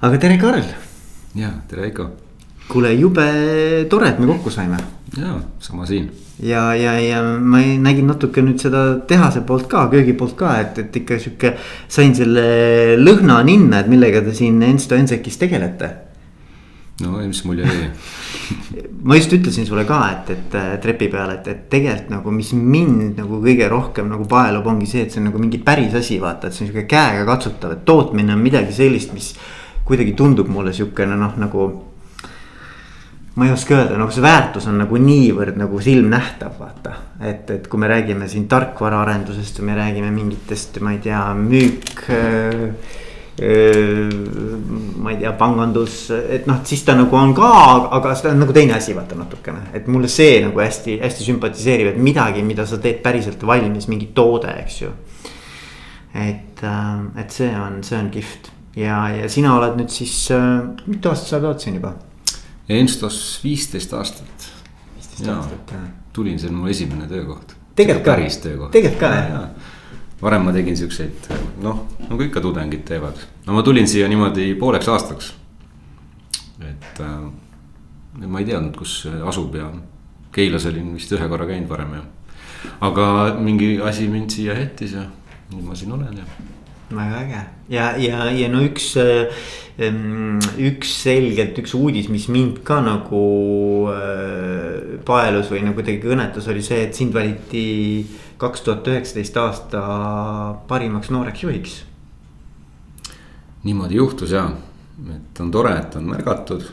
aga tere, Karl. ja tere, Heiko. kuule, jube tore, et me kokku saime. ja sama siin. ja, ja, ja ma nägin natuke nüüd seda tehase poolt ka, köögi poolt ka, et, et ikka sihuke. sain selle lõhna ninna, et millega te siin Ensto Ensekis tegelete. no mis mulje jäi ma just ütlesin sulle ka, et, et trepi peal, et, et tegelikult nagu, mis mind nagu kõige rohkem nagu paelub, ongi see, et see on nagu mingi päris asi, vaata, et see on sihuke käega katsutav, et tootmine on midagi sellist, mis kuidagi tundub mulle sihukene noh, nagu. ma ei oska öelda, nagu see väärtus on nagu niivõrd nagu silmnähtav, vaata. et, et kui me räägime siin tarkvaraarendusest või me räägime mingitest, ma ei tea, müük äh, ma ei tea, pangandus, et noh, siis ta nagu on ka, aga seda on nagu teine asi, vaata natukene, et mulle see nagu hästi-hästi sümpatiseerib, et midagi, mida sa teed päriselt valmis, mingi toode, eks ju. et, et see on, see on kihvt ja, ja sina oled nüüd siis äh,, mitu aastat sa oled siin juba? Enstos viisteist aastat. viisteist aastat, jah. tulin, see on mu esimene töökoht. päris töökoht. tegelikult ka, jah varem ma tegin siukseid, noh, nagu ikka tudengid teevad, no ma tulin siia niimoodi pooleks aastaks. et äh, ma ei teadnud, kus asub ja Keilas olin vist ühe korra käinud varem ja. aga mingi asi mind siia jättis ja nüüd ma siin olen ja väga äge. Ja, ja, ja no üks, ähm, üks selgelt üks uudis, mis mind ka nagu äh, paelus või nagu kuidagi kõnetas, oli see, et sind valiti kaks tuhat üheksateist aasta parimaks nooreks juhiks. niimoodi juhtus ja, et on tore, et on märgatud,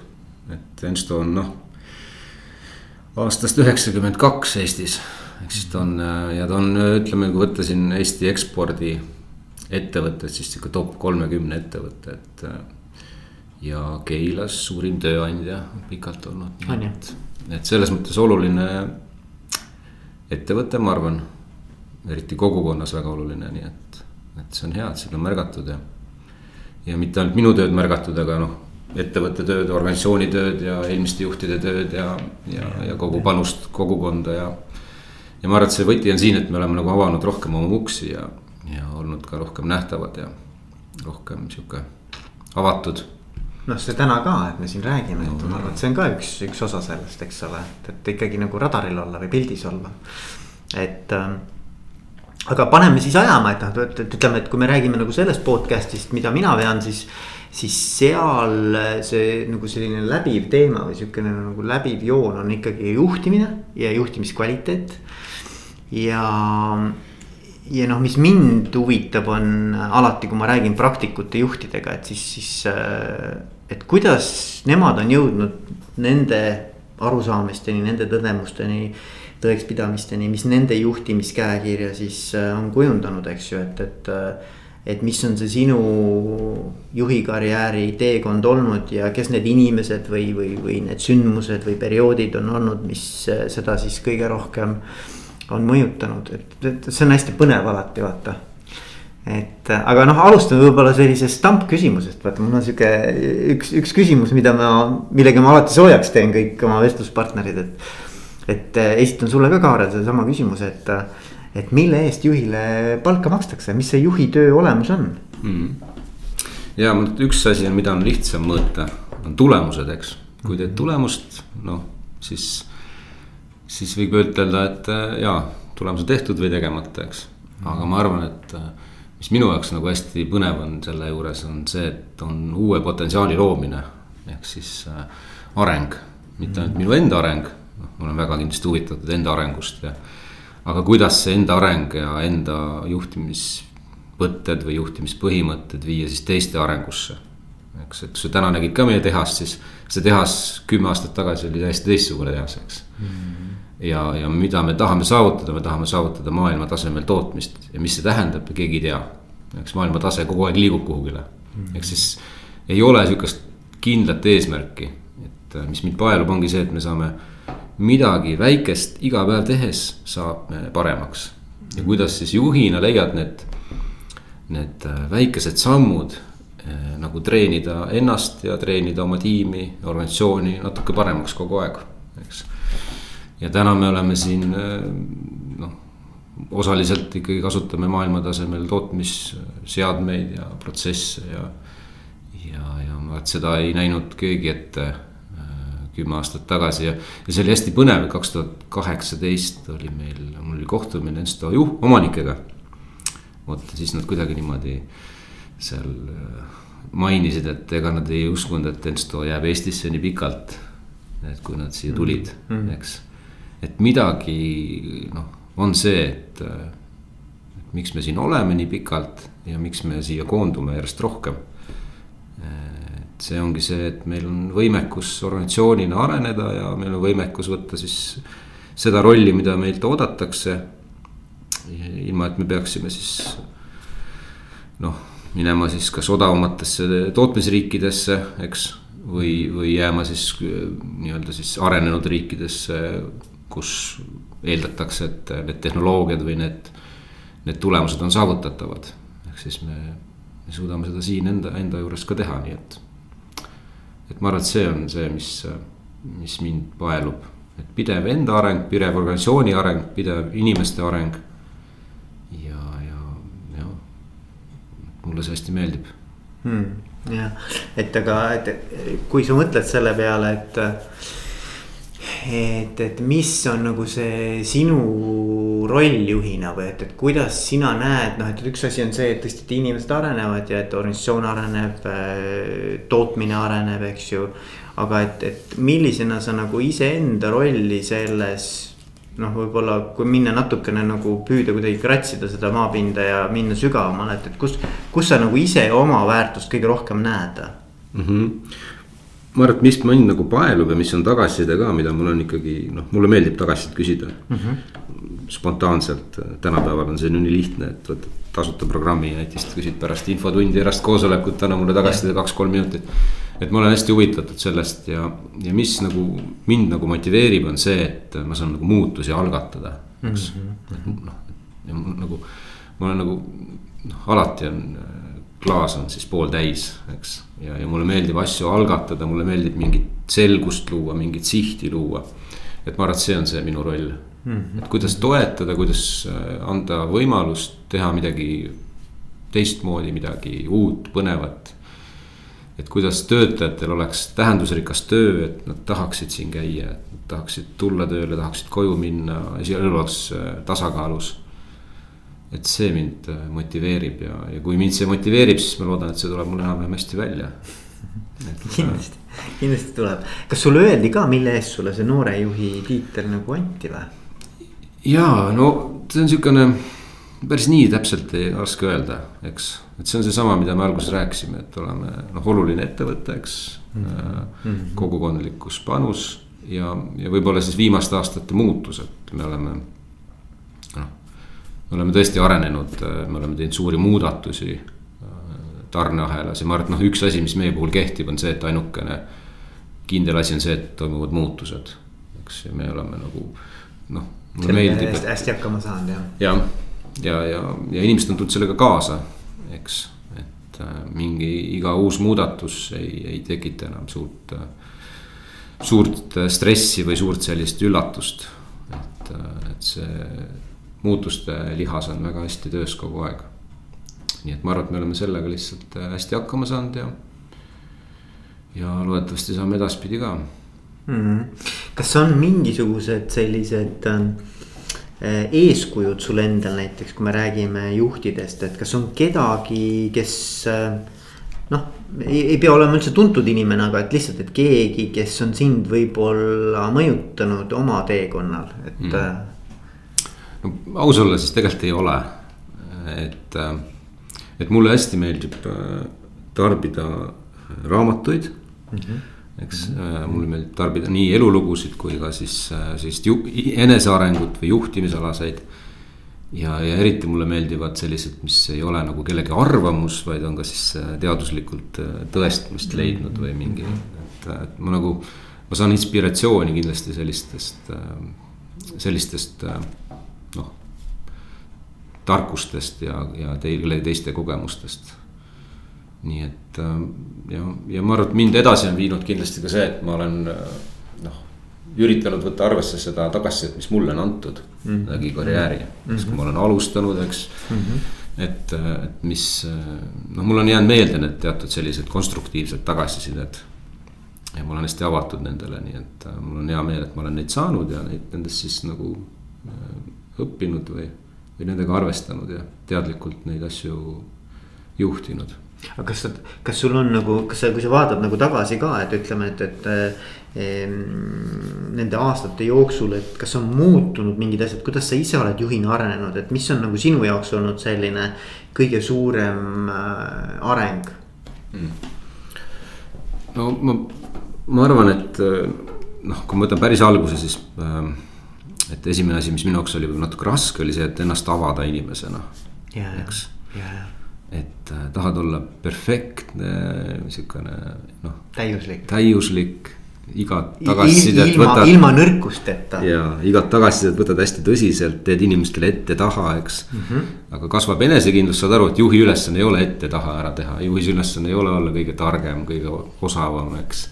et Ensto on noh aastast üheksakümmend kaks Eestis, ehk siis ta on ja ta on, ütleme, kui võtta siin Eesti ekspordi ettevõtted, siis sihuke top kolmekümne ettevõte, et. ja Keilas suurim tööandja pikalt olnud. et, et selles mõttes oluline ettevõte, ma arvan. eriti kogukonnas väga oluline, nii et, et see on hea, et seda on märgatud ja. ja mitte ainult minu tööd märgatud, aga noh ettevõtte tööd, organisatsiooni tööd ja eelmiste juhtide tööd ja, ja, ja kogu panust kogukonda ja. ja ma arvan, et see võti on siin, et me oleme nagu avanud rohkem oma uksi ja ja olnud ka rohkem nähtavad ja rohkem sihuke avatud. noh, see täna ka, et me siin räägime no,, et ma arvan, et see on ka üks, üks osa sellest, eks ole, et, et ikkagi nagu radaril olla või pildis olla, et äh, aga paneme siis ajama, et noh, et ütleme, et kui me räägime nagu sellest podcast'ist, mida mina vean, siis. siis seal see nagu selline läbiv teema või sihukene nagu läbiv joon on ikkagi juhtimine ja juhtimiskvaliteet. ja ja noh, mis mind huvitab, on alati, kui ma räägin praktikute juhtidega, et siis, siis. Äh, et kuidas nemad on jõudnud nende arusaamisteni, nende tõdemusteni, tõekspidamisteni, mis nende juhtimiskäekirja siis äh, on kujundanud, eks ju, et, et. Äh, et mis on see sinu juhikarjääri teekond olnud ja kes need inimesed või, või, või need sündmused või perioodid on olnud, mis seda siis kõige rohkem on mõjutanud, et, et see on hästi põnev alati vaata. et aga noh, alustame võib-olla sellisest stampküsimusest, vaata mul on sihuke üks, üks küsimus, mida ma, millega ma alati soojaks teen kõik oma vestluspartnerid, et. et esitan sulle ka, Kaarel, sedasama küsimuse, et, et mille eest juhile palka makstakse, mis see juhi töö olemus on mm.? ja üks asi on, mida on lihtsam mõõta, on tulemused, eks, kui teed tulemust, noh siis siis võib ütelda, et äh, jaa, tulemus on tehtud või tegemata, eks. aga ma arvan, et äh, mis minu jaoks nagu hästi põnev on selle juures, on see, et on uue potentsiaali loomine. ehk siis äh, areng, mitte ainult minu enda areng, noh, ma olen väga kindlasti huvitatud enda arengust ja. aga kuidas see enda areng ja enda juhtimisvõtted või juhtimispõhimõtted viia siis teiste arengusse. eks, et kui sa täna nägid ka meie tehast, siis see tehas kümme aastat tagasi oli täiesti teistsugune tehas, eks mm. -hmm ja, ja mida me tahame saavutada, me tahame saavutada maailma tasemel tootmist. Ja mis see tähendab, keegi ei tea. eks maailma tase kogu aeg liigub kuhugile. Mm, -hmm. ehk siis ei ole sihukest kindlat eesmärki, et äh, mis mind paelub, ongi see, et me saame midagi väikest iga päev tehes saab paremaks. ja kuidas siis juhina leiad need, need äh, väikesed sammud äh, nagu treenida ennast ja treenida oma tiimi, organisatsiooni natuke paremaks kogu aeg, eks ja täna me oleme siin äh, noh, osaliselt ikkagi kasutame maailma tasemel tootmisseadmeid ja protsesse ja. ja, ja vaat seda ei näinud keegi ette äh, kümme aastat tagasi ja, ja see oli hästi põnev, kaks tuhat kaheksateist oli meil, mul oli kohtumine Ensto juh-, omanikega. vot siis nad kuidagi niimoodi seal äh, mainisid, et ega nad ei uskunud, et Ensto jääb Eestisse nii pikalt. et kui nad siia tulid mm, -hmm. eks, et midagi noh, on see, et, et miks me siin oleme nii pikalt ja miks me siia koondume järjest rohkem. et see ongi see, et meil on võimekus organisatsioonina areneda ja meil on võimekus võtta siis seda rolli, mida meilt oodatakse. ilma, et me peaksime siis noh minema siis kas odavamatesse tootmisriikidesse, eks. või, või jääma siis nii-öelda siis arenenud riikidesse, kus eeldatakse, et need tehnoloogiad või need, need tulemused on saavutatavad. ehk siis me, me suudame seda siin enda, enda juures ka teha, nii et. et ma arvan, et see on see, mis, mis mind paelub, et pidev enda areng, pidev organisatsiooni areng, pidev inimeste areng mulle see hästi meeldib hmm,. jah, et aga, et kui sa mõtled selle peale, et. Et, et mis on nagu see sinu roll juhina või et, et kuidas sina näed, noh, et üks asi on see, et tõesti, et inimesed arenevad ja et organisatsioon areneb, tootmine areneb, eks ju. aga et, et millisena sa nagu iseenda rolli selles noh, võib-olla kui minna natukene nagu püüda kuidagi kratsida seda maapinda ja minna sügavamale, et, et kus, kus sa nagu ise oma väärtust kõige rohkem näed mm? -hmm. Ma arvan, et mis mind nagu paelub ja mis on tagasiside ka, mida mul on ikkagi noh, mulle meeldib tagasisidet küsida mm. -hmm. spontaanselt, tänapäeval on see nii lihtne, et võtad tasuta programmi ja näiteks küsid pärast infotundi, pärast koosolekut, anna mulle tagasiside kaks-kolm minutit et ma olen hästi huvitatud sellest ja, ja mis nagu mind nagu motiveerib, on see, et ma saan nagu muutusi algatada, eks mm -hmm.. noh, nagu ma olen nagu noh, alati on klaas on siis pooltäis, eks. ja, ja mulle meeldib asju algatada, mulle meeldib mingit selgust luua, mingit sihti luua. et ma arvan, et see on see minu roll mm. -hmm. et kuidas toetada, kuidas äh, anda võimalust teha midagi teistmoodi, midagi uut, põnevat et kuidas töötajatel oleks tähendusrikas töö, et nad tahaksid siin käia, et nad tahaksid tulla tööle, tahaksid koju minna, elu oleks äh, tasakaalus. Et see mind äh, motiveerib ja, ja kui mind see motiveerib, siis ma loodan, et see tuleb mul enam-vähem hästi välja. kindlasti, kindlasti tuleb, kas sulle öeldi ka, mille eest sulle see noorejuhi tiitel nagu anti või? ja no see on siukene päris nii täpselt ei oska öelda, eks, et see on seesama, mida me alguses rääkisime, et oleme noh, oluline ettevõte, eks mm. -hmm. kogukondlikkus panus ja, ja võib-olla siis viimaste aastate muutus, et me oleme. Me oleme tõesti arenenud, me oleme teinud suuri muudatusi äh, tarneahelas ja ma arvan, et noh, üks asi, mis meie puhul kehtib, on see, et ainukene kindel asi on see, et toimuvad muutused, eks, ja me oleme nagu noh. mulle meeldib. hästi hakkama saanud jah. jah ja, ja, ja inimesed on tulnud sellega kaasa, eks, et äh, mingi iga uus muudatus ei, ei tekita enam suurt äh,. suurt stressi või suurt sellist üllatust, et, äh, et see muutuste lihas on väga hästi töös kogu aeg. nii et ma arvan, et me oleme sellega lihtsalt äh, hästi hakkama saanud ja, ja loodetavasti saame edaspidi ka mm. -hmm. kas on mingisugused sellised äh Äh, eeskujud sul endal näiteks, kui me räägime juhtidest, et kas on kedagi, kes äh, noh, ei pea olema üldse tuntud inimene, aga et lihtsalt, et keegi, kes on sind võib-olla mõjutanud oma teekonnal, et mm.. No aus olla, siis tegelikult ei ole, et, et mulle hästi meeldib tarbida raamatuid mm. -hmm eks mm -hmm. mulle meeldib tarbida nii elulugusid kui ka siis äh, sellist enesearengut või juhtimisalaseid. ja, ja eriti mulle meeldivad sellised, mis ei ole nagu kellegi arvamus, vaid on ka siis äh, teaduslikult tõestamist leidnud või mingi, et, et ma nagu. ma saan inspiratsiooni kindlasti sellistest, sellistest tarkustest ja, ja teile teiste kogemustest nii et äh, ja, ja ma arvan, et mind edasi on viinud kindlasti ka see, et ma olen äh, noh. üritanud võtta arvesse seda tagasisidet, mis mulle on antud mm -hmm. läbi karjääri mm, -hmm. siis kui ma olen alustanud, eks mm. -hmm. et, et mis noh, mul on jäänud meelde need teatud sellised konstruktiivsed tagasisided. ja ma olen hästi avatud nendele, nii et äh, mul on hea meel, et ma olen neid saanud ja neid nendest siis nagu äh, õppinud või, või nendega arvestanud ja teadlikult neid asju juhtinud aga kas kas sul on nagu, kas sa, kui sa vaatad nagu tagasi ka, et ütleme, et, et eh, nende aastate jooksul, et kas on muutunud mingid asjad, kuidas sa ise oled juhina arenenud, et mis on nagu sinu jaoks olnud selline kõige suurem äh, areng mm.? no ma, ma arvan, et noh, kui ma võtan päris alguse, siis äh, et esimene asi, mis minu jaoks oli võib-olla natuke raske, oli see, et ennast avada inimesena, eks. ja, ja et äh, tahad olla perfektne, sihukene noh. täiuslik. täiuslik, igat tagasisidet Il, võtad. ilma nõrkusteta. ja igat tagasisidet võtad hästi tõsiselt, teed inimestele ette-taha, eks mm. -hmm. aga kasvab enesekindlus, saad aru, et juhi ülesanne ei ole ette-taha ära teha, juhi ülesanne ei ole olla kõige targem, kõige osavam, eks.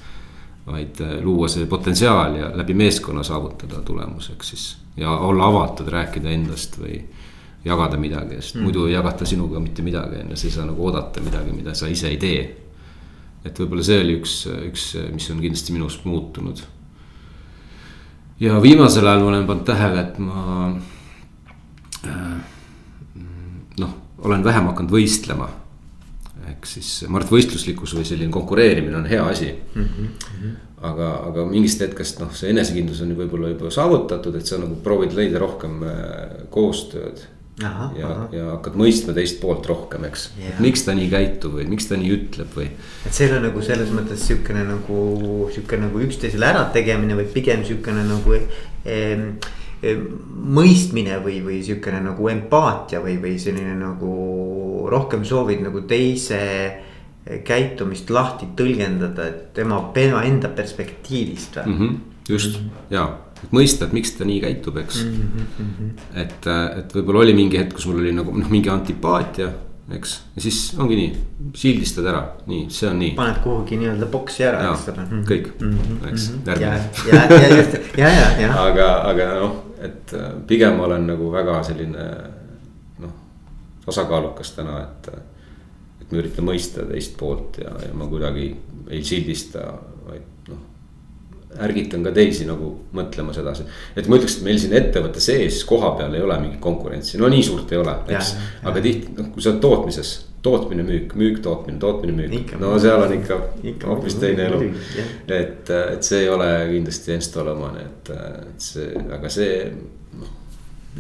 Vaid äh, luua see potentsiaal ja läbi meeskonna saavutada tulemus, eks siis ja olla avatud, rääkida endast või jagada midagi, sest mm. muidu ei jagata sinuga mitte midagi, on ju, sa ei saa nagu oodata midagi, mida sa ise ei tee. et võib-olla see oli üks, üks, mis on kindlasti minus muutunud. ja viimasel ajal ma olen pannud tähele, et ma äh, noh, olen vähem hakanud võistlema. Ehk siis ma arvan, et võistluslikkus või selline konkureerimine on hea asi mm. -hmm. aga, aga mingist hetkest noh, see enesekindlus on võib-olla juba saavutatud, et sa nagu proovid leida rohkem äh, koostööd Aha, ja, ja hakkad mõistma teist poolt rohkem, eks yeah., miks ta nii käitub või miks ta nii ütleb või. et see ei ole nagu selles mõttes sihukene nagu, sihuke nagu üksteisele ärategemine, vaid pigem sihukene nagu eh, eh, mõistmine või, või sihukene nagu empaatia või, või selline nagu rohkem soovid nagu teise käitumist lahti tõlgendada, et tema, tema enda perspektiivist või mm? -hmm, just mm -hmm. ja et mõista, et miks ta nii käitub, eks mm. -hmm. et, et võib-olla oli mingi hetk, kus mul oli nagu noh, mingi antipaatia, eks, ja siis ongi nii, sildistad ära, nii, see on nii. paned kuhugi nii-öelda boksi ära, eks ole. kõik mm, -hmm. eks, järgmine. ja, ja just, ja, ja, ja. aga, aga noh, et äh, pigem ma olen nagu väga selline noh, tasakaalukas täna, et. et ma üritan mõista teist poolt ja, ja ma kuidagi ei sildista, vaid ärgitan ka teisi nagu mõtlema sedasi. et ma ütleks, et meil siin ettevõtte sees koha peal ei ole mingit konkurentsi, no nii suurt ei ole, eks. aga tihti, noh, kui sa oled tootmises, tootmine, müük, müük, tootmine, tootmine, müük. no seal on ikka, ikka hoopis teine elu. et, et see ei ole kindlasti Enstole omane, et, et see, aga see noh.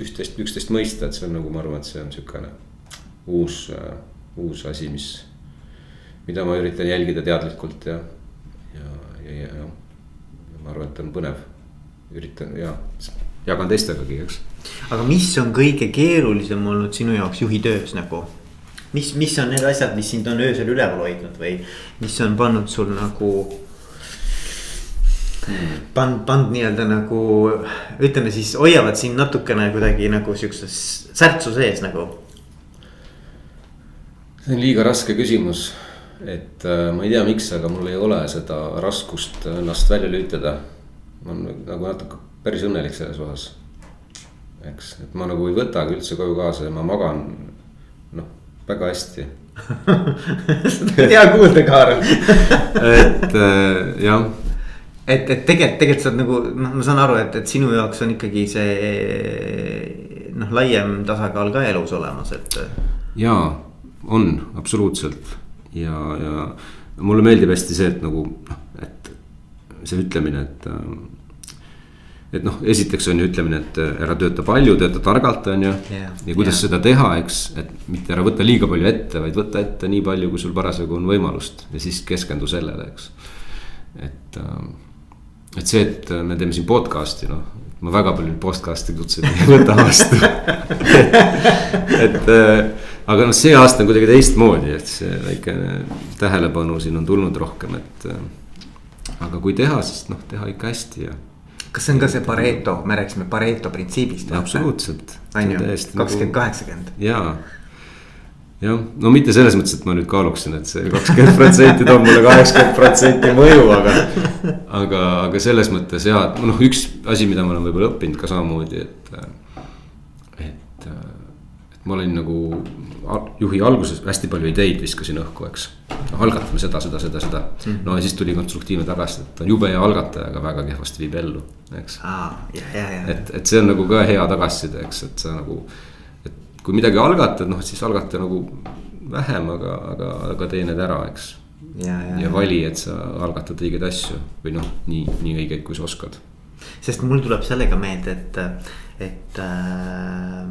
üht-teist, üksteist mõista, et see on nagu ma arvan, et see on sihukene uus, uus asi, mis, mida ma üritan jälgida teadlikult ja, ja, ja, ja, ja ma arvan, et on põnev. üritan ja jagan teistegagi, eks. aga mis on kõige keerulisem olnud sinu jaoks juhi töös nagu? Mis, mis on need asjad, mis sind on öösel üleval hoidnud või mis on pannud sul nagu pand, pand nii-öelda nagu ütleme siis hoiavad sind natukene kuidagi nagu siukses särtsu sees nagu. see on liiga raske küsimus et äh, ma ei tea, miks, aga mul ei ole seda raskust ennast välja lülitada. ma olen nagu natuke päris õnnelik selles osas. eks, et ma nagu ei võtagi üldse koju kaasa ja ma magan väga hästi seda on hea kuulda, Kaarel et äh, jah. et, et tegelikult, tegelikult sa oled nagu noh, ma saan aru, et, et sinu jaoks on ikkagi see noh, laiem tasakaal ka elus olemas, et. jaa, on absoluutselt ja, ja mulle meeldib hästi see, et nagu noh, et see ütlemine, et. Et noh, esiteks on ju ütlemine, et ära tööta palju, tööta targalt, on ju yeah,. ja kuidas yeah. seda teha, eks, et mitte ära võta liiga palju ette, vaid võta ette nii palju, kui sul parasjagu on võimalust ja siis keskendu sellele, eks. et, et see, et me teeme siin podcast'i, noh ma väga palju podcast'i kutsusid ei võta vastu et, et aga noh, see aasta on kuidagi teistmoodi, et see väikene tähelepanu siin on tulnud rohkem, et. aga kui teha, siis noh, teha ikka hästi ja. Kas see on ka see Pareto, me rääkisime Pareto printsiibist. absoluutselt. on ju, kakskümmend, kaheksakümmend. jaa jah, no mitte selles mõttes, et ma nüüd kaaluksin, et see kakskümmend protsenti toob mulle kaheksakümmend protsenti mõju, aga. aga, aga selles mõttes ja, noh, üks asi, mida ma olen võib-olla õppinud ka samamoodi, et. et, et ma olin nagu juhi alguses hästi palju ideid viskasin õhku, eks. algatame seda, seda, seda, seda mm. -hmm. no ja siis tuli konstruktiivne tagasiside, et on jube hea algataja, aga väga kehvasti viib ellu, eks. et, et see on nagu ka hea tagasiside, eks, et sa nagu. et kui midagi algatad, noh siis algata nagu vähem, aga, aga, aga tee need ära, eks. ja, ja, ja vali, et sa algatad õigeid asju või noh, nii, nii õigeid, kui sa oskad. sest mul tuleb sellega meelde, et, et äh,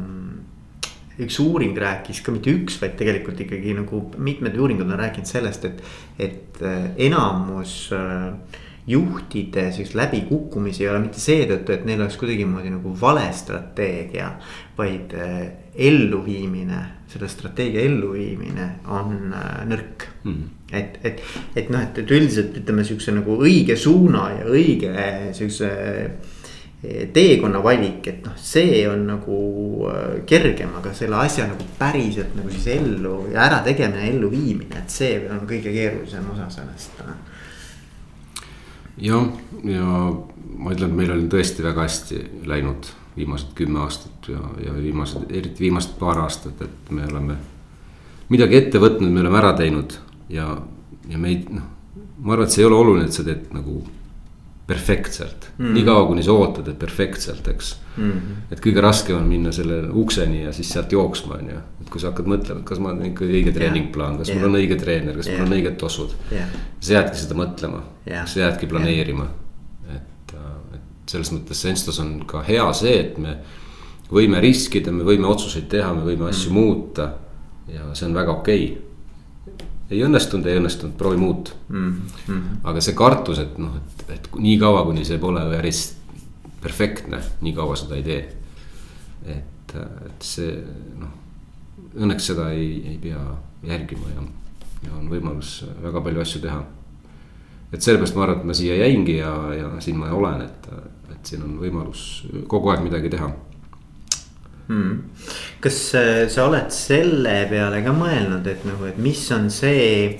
üks uuring rääkis ka mitte üks, vaid tegelikult ikkagi nagu mitmed uuringud on rääkinud sellest, et, et äh, enamus äh, juhtide siukest läbikukkumisi ei ole mitte seetõttu, et neil oleks kuidagimoodi nagu vale strateegia. vaid äh, elluviimine, selle strateegia elluviimine on nõrk mm. -hmm. et, et, et noh, et, et üldiselt ütleme siukse nagu õige suuna ja õige siukse teekonna valik, et noh, see on nagu äh, kergem, aga selle asja nagu päriselt nagu siis ellu ja ärategemine, elluviimine, et see on kõige keerulisem osa sellest. jah, ja ma ütlen, et meil on tõesti väga hästi läinud viimased kümme aastat ja, ja viimased, eriti viimased paar aastat, et me oleme midagi ette võtnud, me oleme ära teinud ja, ja meid noh, ma arvan, et see ei ole oluline, et sa teed nagu perfektselt mm -hmm., niikaua kuni sa ootad, et perfektselt, eks mm. -hmm. et kõige raskem on minna selle ukseni ja siis sealt jooksma, on ju. et kui sa hakkad mõtlema, et kas ma olen ikka õige treeningplaan, kas yeah. mul on õige treener, kas yeah. mul on õiged tossud yeah.. sa jäädki seda mõtlema yeah., sa jäädki planeerima yeah.. et, äh, et selles mõttes Enstos on ka hea see, et me võime riskida, me võime otsuseid teha, me võime asju mm -hmm. muuta. ja see on väga okei okay ei õnnestunud, ei õnnestunud, proovi muud mm. -hmm. aga see kartus, et noh, et, et nii kaua, kuni see pole päris perfektne, nii kaua seda ei tee. et, et see noh, õnneks seda ei, ei pea järgima ja, ja on võimalus väga palju asju teha. et sellepärast ma arvan, et ma siia jäingi ja, ja siin ma olen, et, et siin on võimalus kogu aeg midagi teha hmm.. Kas äh, sa oled selle peale ka mõelnud, et nagu, et mis on see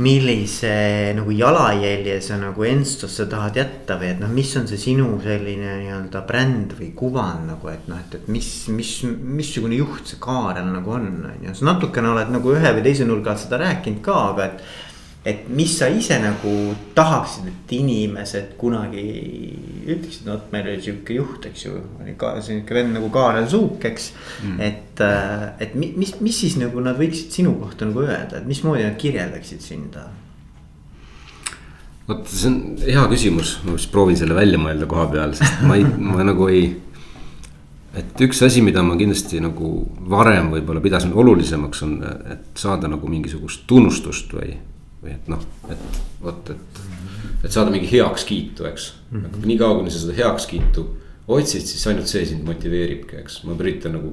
millise nagu jalajälje sa nagu Enstosse tahad jätta või et noh, mis on see sinu selline nii-öelda bränd või kuvand nagu, et noh, et, et mis, mis, missugune juht see Kaarel nagu on, on ju. sa natukene oled nagu ühe või teise nurga alt seda rääkinud ka, aga et et mis sa ise nagu tahaksid, et inimesed kunagi ütleksid, no vot, meil oli sihuke juht, eks ju. oli ka sihuke vend nagu Kaarel Suuk, eks mm.. et, äh, et mis, mis siis nagu nad võiksid sinu kohta nagu öelda, et mismoodi nad kirjeldaksid sind? vot see on hea küsimus, ma just proovin selle välja mõelda koha peal, sest ma ei, ma nagu ei. et üks asi, mida ma kindlasti nagu varem võib-olla pidasin olulisemaks, on, et saada nagu mingisugust tunnustust või või et noh, et vot, et, et saada mingi heakskiitu, eks mm -hmm.. niikaua, kuni sa seda heakskiitu otsid, siis ainult see sind motiveeribki, eks, ma üritan nagu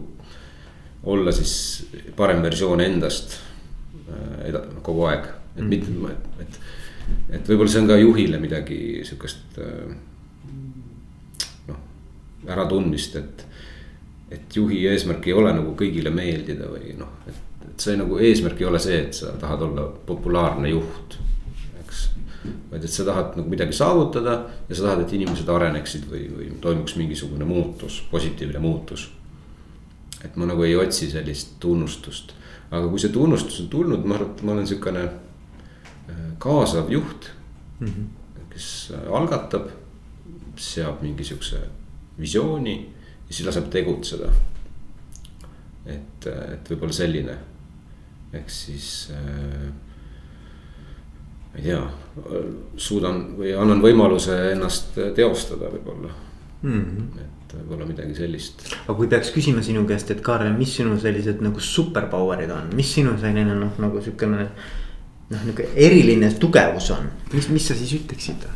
olla siis parem versioon endast äh, eda-, kogu aeg, et mm -hmm. mitte, et, et. et võib-olla see on ka juhile midagi sihukest äh, noh, äratundmist, et, et juhi eesmärk ei ole nagu kõigile meeldida või noh, et et see nagu eesmärk ei ole see, et sa tahad olla populaarne juht, eks. vaid et sa tahad nagu midagi saavutada ja sa tahad, et inimesed areneksid või, või toimuks mingisugune muutus, positiivne muutus. et ma nagu ei otsi sellist tunnustust, aga kui see tunnustus on tulnud, ma arvan, et ma olen sihukene äh, kaasav juht mm. -hmm. kes algatab, seab mingi sihukese visiooni ja siis laseb tegutseda. et, et võib-olla selline ehk siis äh, ma ei tea, suudan või annan võimaluse ennast teostada võib-olla mm. -hmm. et võib-olla midagi sellist. aga kui peaks küsima sinu käest, et Kaarel, mis sinu sellised nagu superpower'id on, mis sinu selline noh, nagu sihukene. noh, nihuke eriline tugevus on, mis, mis sa siis ütleksid?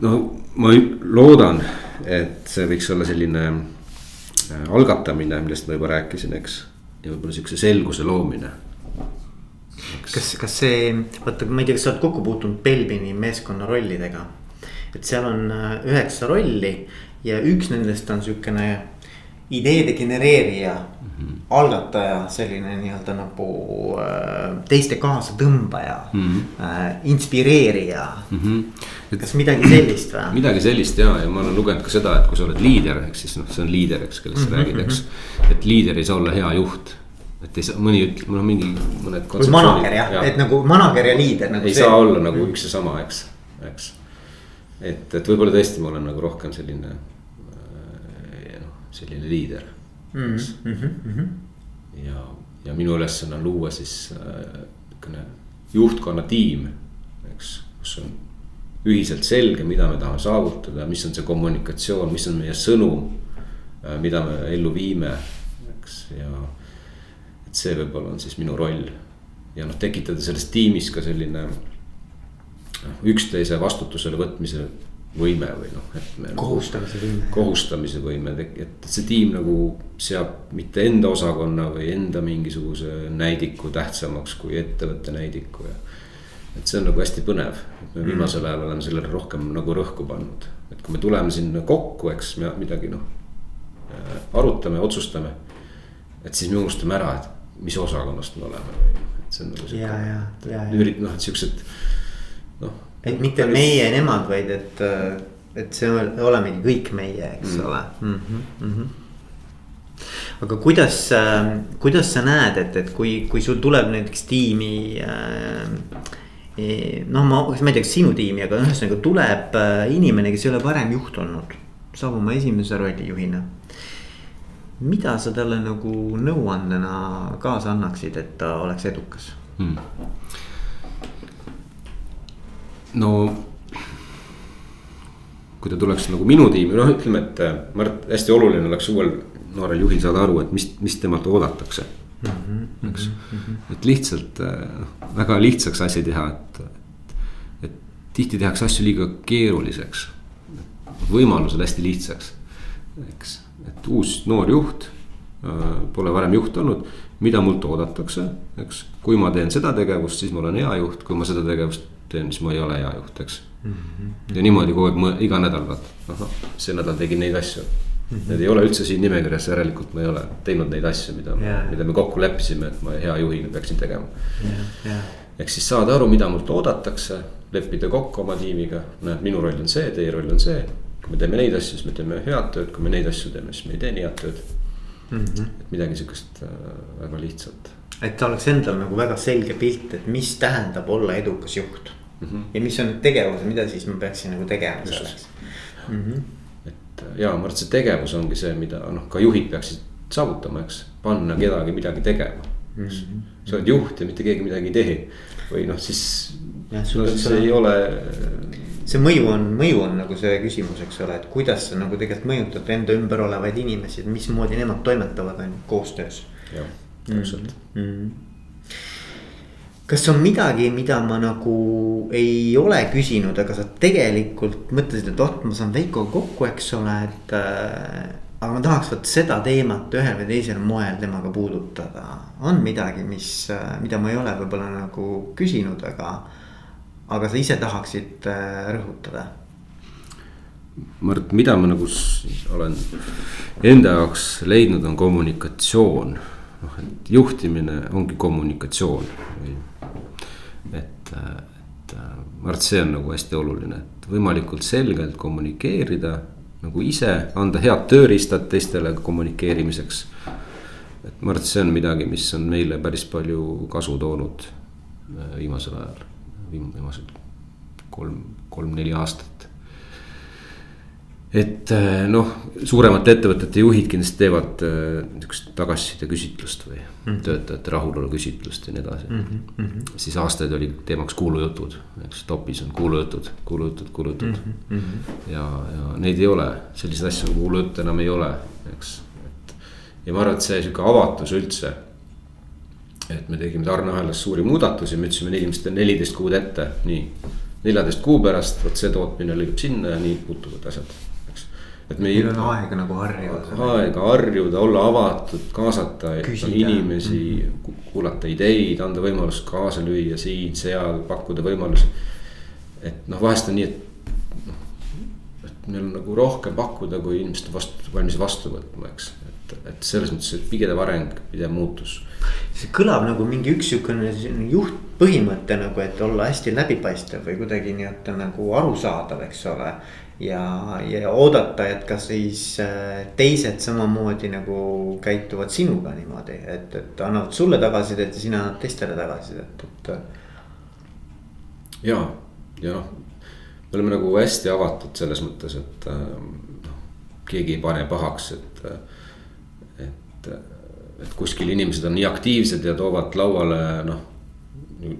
no ma loodan, et see võiks olla selline äh, algatamine, millest ma juba rääkisin, eks ja võib-olla sihukese selguse loomine. kas, kas see, vaata, ma ei tea, kas sa oled kokku puutunud Belbini meeskonna rollidega? et seal on äh, üheksa rolli ja üks nendest on sihukene ideede genereerija mm. -hmm algataja, selline nii-öelda nagu äh, teiste kaasatõmbaja mm, -hmm. inspireerija mm. -hmm. Et, kas midagi sellist või? midagi sellist ja, ja ma olen lugenud ka seda, et kui sa oled liider, ehk siis noh, see on liider, eks, kellest sa mm -hmm. räägid, eks. et liider ei saa olla hea juht et ei saa, mõni ütleb, mul on mingi mõned. või manager jah ja., et nagu manager ja liider nagu. ei see. saa olla nagu üks ja sama, eks, eks. et, et võib-olla tõesti ma olen nagu rohkem selline selline liider mm. -hmm. ja, ja minu ülesanne on luua siis niisugune äh, juhtkonna tiim, eks, kus on ühiselt selge, mida me tahame saavutada, mis on see kommunikatsioon, mis on meie sõnum. Äh, mida me ellu viime, eks, ja et see võib-olla on siis minu roll. ja noh, tekitada selles tiimis ka selline noh, üksteise vastutusele võtmise võime või noh, et me. kohustamise võime. kohustamise võime, et see tiim nagu seab mitte enda osakonna või enda mingisuguse näidiku tähtsamaks kui ettevõtte näidiku ja. et see on nagu hästi põnev, et me mm. viimasel ajal oleme sellele rohkem nagu rõhku pannud. et kui me tuleme sinna kokku, eks me midagi noh äh, arutame, otsustame. et siis me unustame ära, et mis osakonnast me oleme või noh, et see on nagu sihuke. ürit-, noh, et siuksed noh et mitte päris... meie, nemad, vaid et, et see olemegi kõik meie, eks mm. ole mm. -hmm, mm -hmm aga kuidas, kuidas sa näed, et, et kui, kui sul tuleb näiteks tiimi äh,. noh, ma, ma ei tea, kas sinu tiimi, aga ühesõnaga tuleb äh, inimene, kes ei ole varem juht olnud, saab oma esimese rolli juhina. mida sa talle nagu nõuandena kaasa annaksid, et ta oleks edukas hmm.? No kui ta tuleks nagu minu tiimi, noh, ütleme, et äh, Mart, hästi oluline oleks uuel noorel juhil saada aru, et mis, mis temalt oodatakse mm. -hmm, eks mm, -hmm. et lihtsalt noh, väga lihtsaks asja teha, et, et, et tihti tehakse asju liiga keeruliseks. võimalused hästi lihtsaks, eks, et uus noor juht äh, pole varem juht olnud, mida mult oodatakse, eks. kui ma teen seda tegevust, siis ma olen hea juht, kui ma seda tegevust teen, siis ma ei ole hea juht, eks mm. -hmm. ja niimoodi kogu aeg, iga nädal vaata, ahah, see nädal tegin neid asju mm. -hmm. Need ei ole üldse siin nimekirjas, järelikult ma ei ole teinud neid asju, mida yeah., mida me kokku leppisime, et ma hea juhina peaksin tegema yeah,. Yeah. ehk siis saada aru, mida mult oodatakse, leppida kokku oma tiimiga, näed, minu roll on see, teie roll on see. kui me teeme neid asju, siis me teeme head tööd, kui me neid asju teeme, siis me ei tee nii head tööd mm. -hmm. et midagi sihukest äh, väga lihtsat et oleks endal nagu väga selge pilt, et mis tähendab olla edukas juht mm. -hmm. ja mis on need tegevused, mida siis ma peaksin nagu tegema Just. selleks mm. -hmm. et ja ma arvan, et see tegevus ongi see, mida noh, ka juhid peaksid saavutama, eks, panna kedagi midagi tegema mm. -hmm. sa oled juht ja mitte keegi midagi ei tee või noh, siis. no siis ei ole. see mõju on, mõju on nagu see küsimus, eks ole, et kuidas sa nagu tegelikult mõjutad enda ümber olevaid inimesi, et mismoodi nemad toimetavad, on ju, koostöös. jah, täpselt mm. -hmm kas on midagi, mida ma nagu ei ole küsinud, aga sa tegelikult mõtlesid, et oh, ma saan Veikoga kokku, eks ole, et äh,. aga ma tahaks vot seda teemat ühel või teisel moel temaga puudutada. on midagi, mis, äh, mida ma ei ole võib-olla nagu küsinud, aga, aga sa ise tahaksid äh, rõhutada? Mart, mida ma nagu olen enda jaoks leidnud, on kommunikatsioon noh, et juhtimine ongi kommunikatsioon või et, et ma arvan, et see on nagu hästi oluline, et võimalikult selgelt kommunikeerida nagu ise, anda head tööriistad teistele kommunikeerimiseks. et ma arvan, et see on midagi, mis on meile päris palju kasu toonud äh, viimasel ajal, viimased kolm, kolm-neli aastat et äh, noh, suuremate ettevõtete juhid kindlasti teevad äh, niisugust tagasiside küsitlust või mm -hmm. töötajate rahulolu küsitlust ja nii edasi mm. -hmm. siis aastaid oli teemaks kuulujutud, eks topis on kuulujutud, kuulujutud, kuulujutud mm. -hmm. ja, ja neid ei ole, selliseid asju nagu kuulujutte enam ei ole, eks. et ja ma arvan, et see sihuke avatus üldse. et me tegime tarneahelas suuri muudatusi, me ütlesime inimestele neliteist kuud ette, nii. neljateist kuu pärast, vot see tootmine lõigab sinna ja nii muutuvad asjad et me. meil on aega nagu harjuda. aega harjuda, olla avatud, kaasata inimesi mm, -hmm. kuulata ideid, anda võimalust kaasa lüüa siin-seal, pakkuda võimalusi. et noh, vahest on nii, et noh, et meil on nagu rohkem pakkuda, kui inimesed vastu, valmis vastu võtma, eks. et, et selles mõttes, pidev areng, pidev muutus. see kõlab nagu mingi üks sihukene juhtpõhimõte nagu, et olla hästi läbipaistev või kuidagi nii-öelda nagu arusaadav, eks ole ja, ja oodata, et ka siis äh, teised samamoodi nagu käituvad sinuga niimoodi, et, et annavad sulle tagasisidet ja sina annad teistele tagasisidet, et. ja, ja noh, me oleme nagu hästi avatud selles mõttes, et äh, noh, keegi ei pane pahaks, et, et, et kuskil inimesed on nii aktiivsed ja toovad lauale noh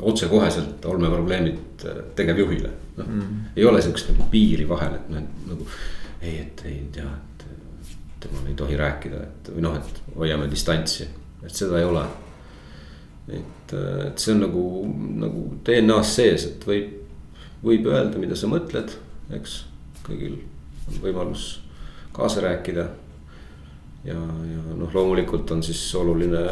otsekoheselt olmeprobleemid äh, tegevjuhile, noh mm. ei ole sihukest nagu piiri vahel, et noh, et nagu ei, et ei tea, et temaga ei tohi rääkida, et või noh, et hoiame distantsi, et seda ei ole. et, et see on nagu, nagu DNA-s sees, et võib, võib öelda, mida sa mõtled, eks, kõigil on võimalus kaasa rääkida ja, ja noh, loomulikult on siis oluline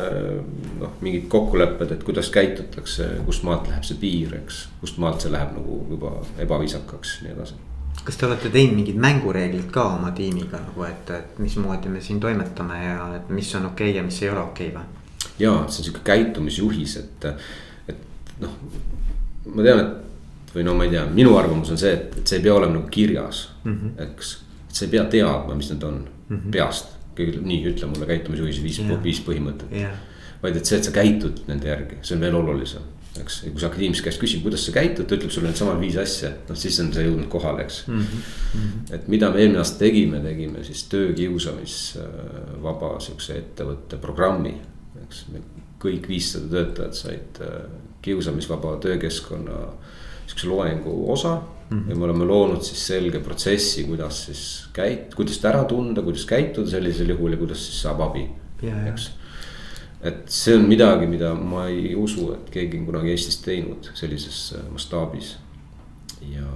noh, mingid kokkulepped, et kuidas käitutakse, kust maalt läheb see piir, eks. kust maalt see läheb nagu juba ebaviisakaks, nii edasi. kas te olete teinud mingid mängureeglid ka oma tiimiga nagu, et, et mismoodi me siin toimetame ja et mis on okei okay ja mis ei ole okei okay, või? ja see on sihuke käitumisjuhis, et, et noh, ma tean, et või no ma ei tea, minu arvamus on see, et, et see ei pea olema nagu kirjas mm, -hmm. eks. et sa ei pea teadma, mis need on mm -hmm. peast kõigile, nii ütle mulle käitumisjuhis viis viis põhimõtet yeah.. vaid et see, et sa käitud nende järgi, see on veel olulisem, eks, ja kui sa akadeemilise käest küsid, kuidas sa käitud, ta ütleb sulle needsamad viis asja, noh siis on see jõudnud kohale, eks mm. -hmm. et mida me eelmine aasta tegime, tegime siis töökiusamisvaba sihukese ettevõtte programmi, eks. kõik viissada töötajat said äh, kiusamisvaba töökeskkonna sihukese loengu osa mm. -hmm. ja me oleme loonud siis selge protsessi, kuidas siis käit-, kuidas ta ära tunda, kuidas käituda sellisel juhul ja kuidas siis saab abi, eks. et see on midagi, mida ma ei usu, et keegi on kunagi Eestis teinud sellises äh, mastaabis. ja,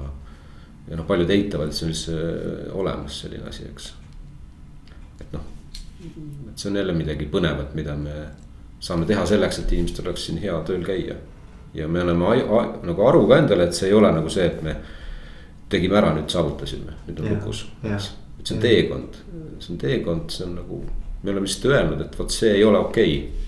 ja noh, paljud eitavad, et see on üldse äh, olemas, selline asi, eks. et noh, et see on jälle midagi põnevat, mida me saame teha selleks, et inimestel oleks siin hea tööl käia ja me oleme nagu aru ka endale, et see ei ole nagu see, et me tegime ära, nüüd saavutasime, nüüd on lukus. et see on teekond, see on teekond, see on nagu, me oleme lihtsalt öelnud, et vot see ei ole okei okay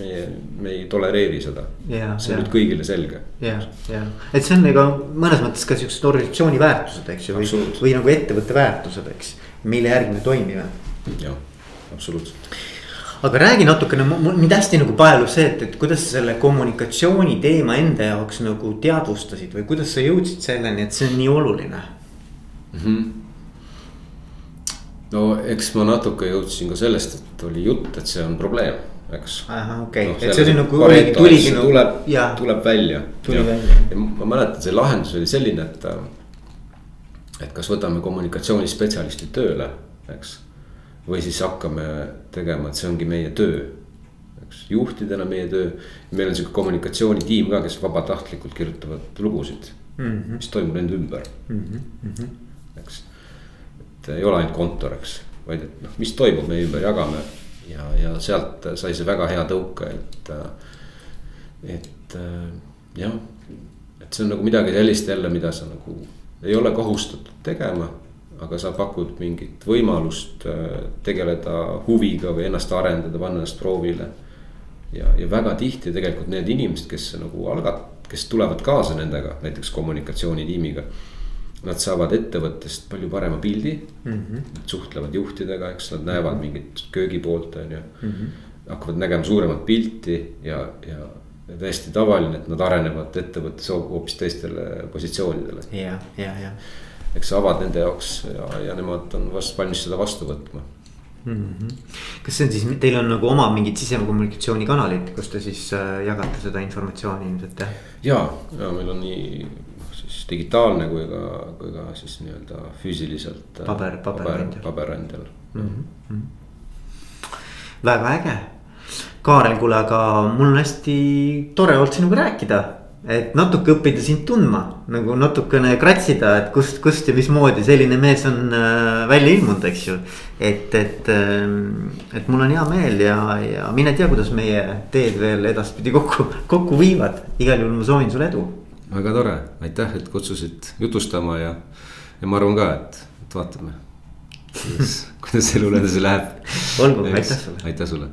meie, me ei tolereeri seda. see on nüüd kõigile selge. ja, ja, et see on nagu mõnes mõttes ka siuksed organisatsiooni väärtused, eks ju, või, või nagu ettevõtte väärtused, eks. mille järgi me toimime. jah, absoluutselt aga räägi natukene, mind hästi nagu paelub see, et, et kuidas sa selle kommunikatsiooni teema enda jaoks nagu teadvustasid või kuidas sa jõudsid selleni, et see on nii oluline mm? -hmm. no eks ma natuke jõudsin ka sellest, et oli jutt, et see on probleem, eks. okei okay. no,, et see oli nagu oligi, tuligi nagu. tuleb, tuleb välja. tuli välja. ja ma mäletan, see lahendus oli selline, et, et kas võtame kommunikatsioonispetsialisti tööle, eks või siis hakkame tegema, et see ongi meie töö. eks juhtidena meie töö, meil on sihuke kommunikatsioonitiim ka, kes vabatahtlikult kirjutavad lugusid mm, -hmm. mis toimub nende ümber mm. -hmm. eks, et ei ole ainult kontor, eks, vaid et noh, mis toimub meie ümber, jagame ja, ja sealt sai see väga hea tõuke, et, et jah, et see on nagu midagi sellist jälle, mida sa nagu ei ole kohustatud tegema aga sa pakud mingit võimalust äh, tegeleda huviga või ennast arendada, panna ennast proovile. ja, ja väga tihti tegelikult need inimesed, kes nagu algat-, kes tulevad kaasa nendega, näiteks kommunikatsioonitiimiga. Nad saavad ettevõttest palju parema pildi mm, -hmm. suhtlevad juhtidega, eks nad näevad mhm. mingit köögipoolt, on ju mm. -hmm. hakkavad nägema suuremat pilti ja, ja ja täiesti tavaline, et nad arenevad ettevõttes hoopis teistele positsioonidele. ja, ja, ja eks avad nende jaoks ja, ja nemad on vast valmis seda vastu võtma mm. -hmm. kas see on siis, teil on nagu oma mingid sisekommunikatsioonikanalid, kus te siis äh, jagate seda informatsiooni ilmselt jah? ja, ja meil on nii siis digitaalne kui ka, kui ka siis nii-öelda füüsiliselt. Äh, paber, paberandjal. paberandjal mm. -hmm. väga äge. Kaarel, kuule, aga mul on hästi tore olnud sinuga rääkida et natuke õppida sind tundma, nagu natukene kratsida, et kust, kust ja mismoodi selline mees on äh, välja ilmunud, eks ju. et, et, ähm, et mul on hea meel ja, ja mine tea, kuidas meie teed veel edaspidi kokku, kokku viivad, igal juhul ma soovin sulle edu. väga tore, aitäh, et kutsusid jutustama ja, ja ma arvan ka, et, et vaatame kuidas, kuidas elul edasi läheb. olgu, aitäh sulle. aitäh sulle